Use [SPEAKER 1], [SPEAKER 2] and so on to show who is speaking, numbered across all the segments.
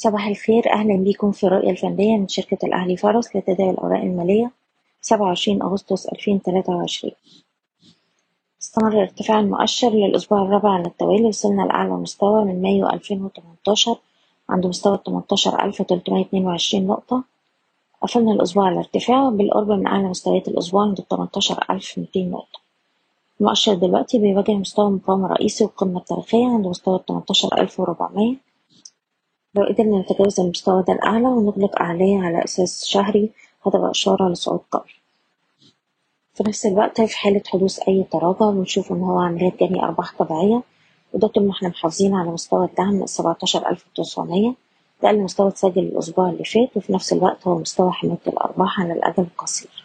[SPEAKER 1] صباح الخير أهلا بيكم في الرؤية الفنية من شركة الأهلي فرس لتداول الأوراق المالية سبعة وعشرين أغسطس ألفين تلاتة وعشرين. استمر ارتفاع المؤشر للأسبوع الرابع على التوالي وصلنا لأعلى مستوى من مايو ألفين وتمنتاشر عند مستوى تمنتاشر ألف تلتمية اتنين وعشرين نقطة. قفلنا الأسبوع على ارتفاع بالقرب من أعلى مستويات الأسبوع عند تمنتاشر ألف ميتين نقطة. المؤشر دلوقتي بيواجه مستوى مقاومة رئيسي والقمة التاريخية عند مستوى تمنتاشر ألف وربعمية. لو قدرنا نتجاوز المستوى ده الأعلى ونغلق أعلاه على أساس شهري هتبقى إشارة لصعود قوي في نفس الوقت في حالة حدوث أي تراجع بنشوف إن هو عمليات جني أرباح طبيعية وده طول ما إحنا محافظين على مستوى الدعم السبعتاشر ألف وتسعمية ده أقل مستوى اتسجل الأسبوع اللي فات وفي نفس الوقت هو مستوى حماية الأرباح على الأجل القصير.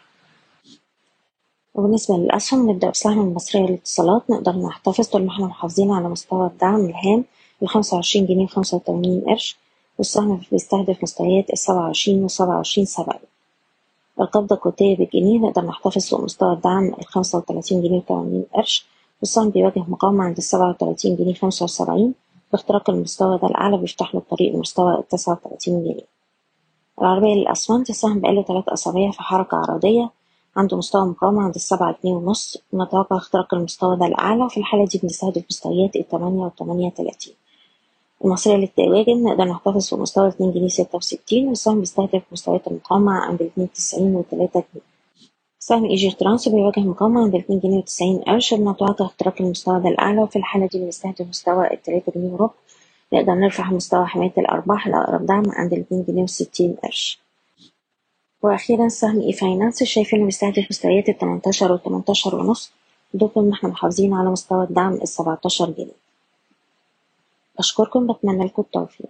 [SPEAKER 1] وبالنسبة للأسهم نبدأ بسهم المصرية للاتصالات. نقدر نحتفظ طول ما إحنا محافظين على مستوى الدعم الهام الخمسة وعشرين جنيه وخمسة وتمانين قرش. والسهم بيستهدف مستويات السبعة وعشرين وسبعة وعشرين سبعين القبضة القوتية بالجنيه نقدر نحتفظ فوق مستوى الدعم الخمسة وتلاتين جنيه وتمانين قرش. والسهم بيواجه مقاومة عند السبعة وتلاتين جنيه خمسة وسبعين. باختراق المستوى ده الأعلى بيفتح له الطريق لمستوى التسعة وتلاتين جنيه. العربية للأسمنت السهم بقاله تلات أسابيع في حركة عرضية عنده مستوى مقاومة عند السبعة جنيه ونص. نتوقع اختراق المستوى ده الأعلى. وفي الحالة دي بنستهدف مستويات التمانية والتمانية تلاتين المصرية للتواجد نقدر نحتفظ في مستوى اتنين جنيه ستة وستين والسهم بيستهدف مستويات المقاومة عند الاتنين تسعين وتلاتة جنيه. سهم إيجيترانس بيواجه مقاومة عند الاتنين جنيه وتسعين قرش بنتوقع اختراق المستوى ده لأعلى وفي الحالة دي بنستهدف مستوى التلاتة جنيه وربع نقدر نرفع مستوى حماية الأرباح لأقرب دعم عند الاتنين جنيه وستين قرش. وأخيرا سهم إي فاينانس شايفينه بيستهدف مستويات التمنتاشر والتمنتاشر ونص طول ما إحنا محافظين على مستوى الدعم السبعتاشر جنيه. بشكركم بتمنى لكم التوفيق.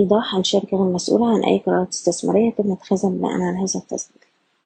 [SPEAKER 1] إيضاح الشركة غير مسؤولة عن أي قرارات استثمارية تم اتخاذها بناء على هذا التسجيل.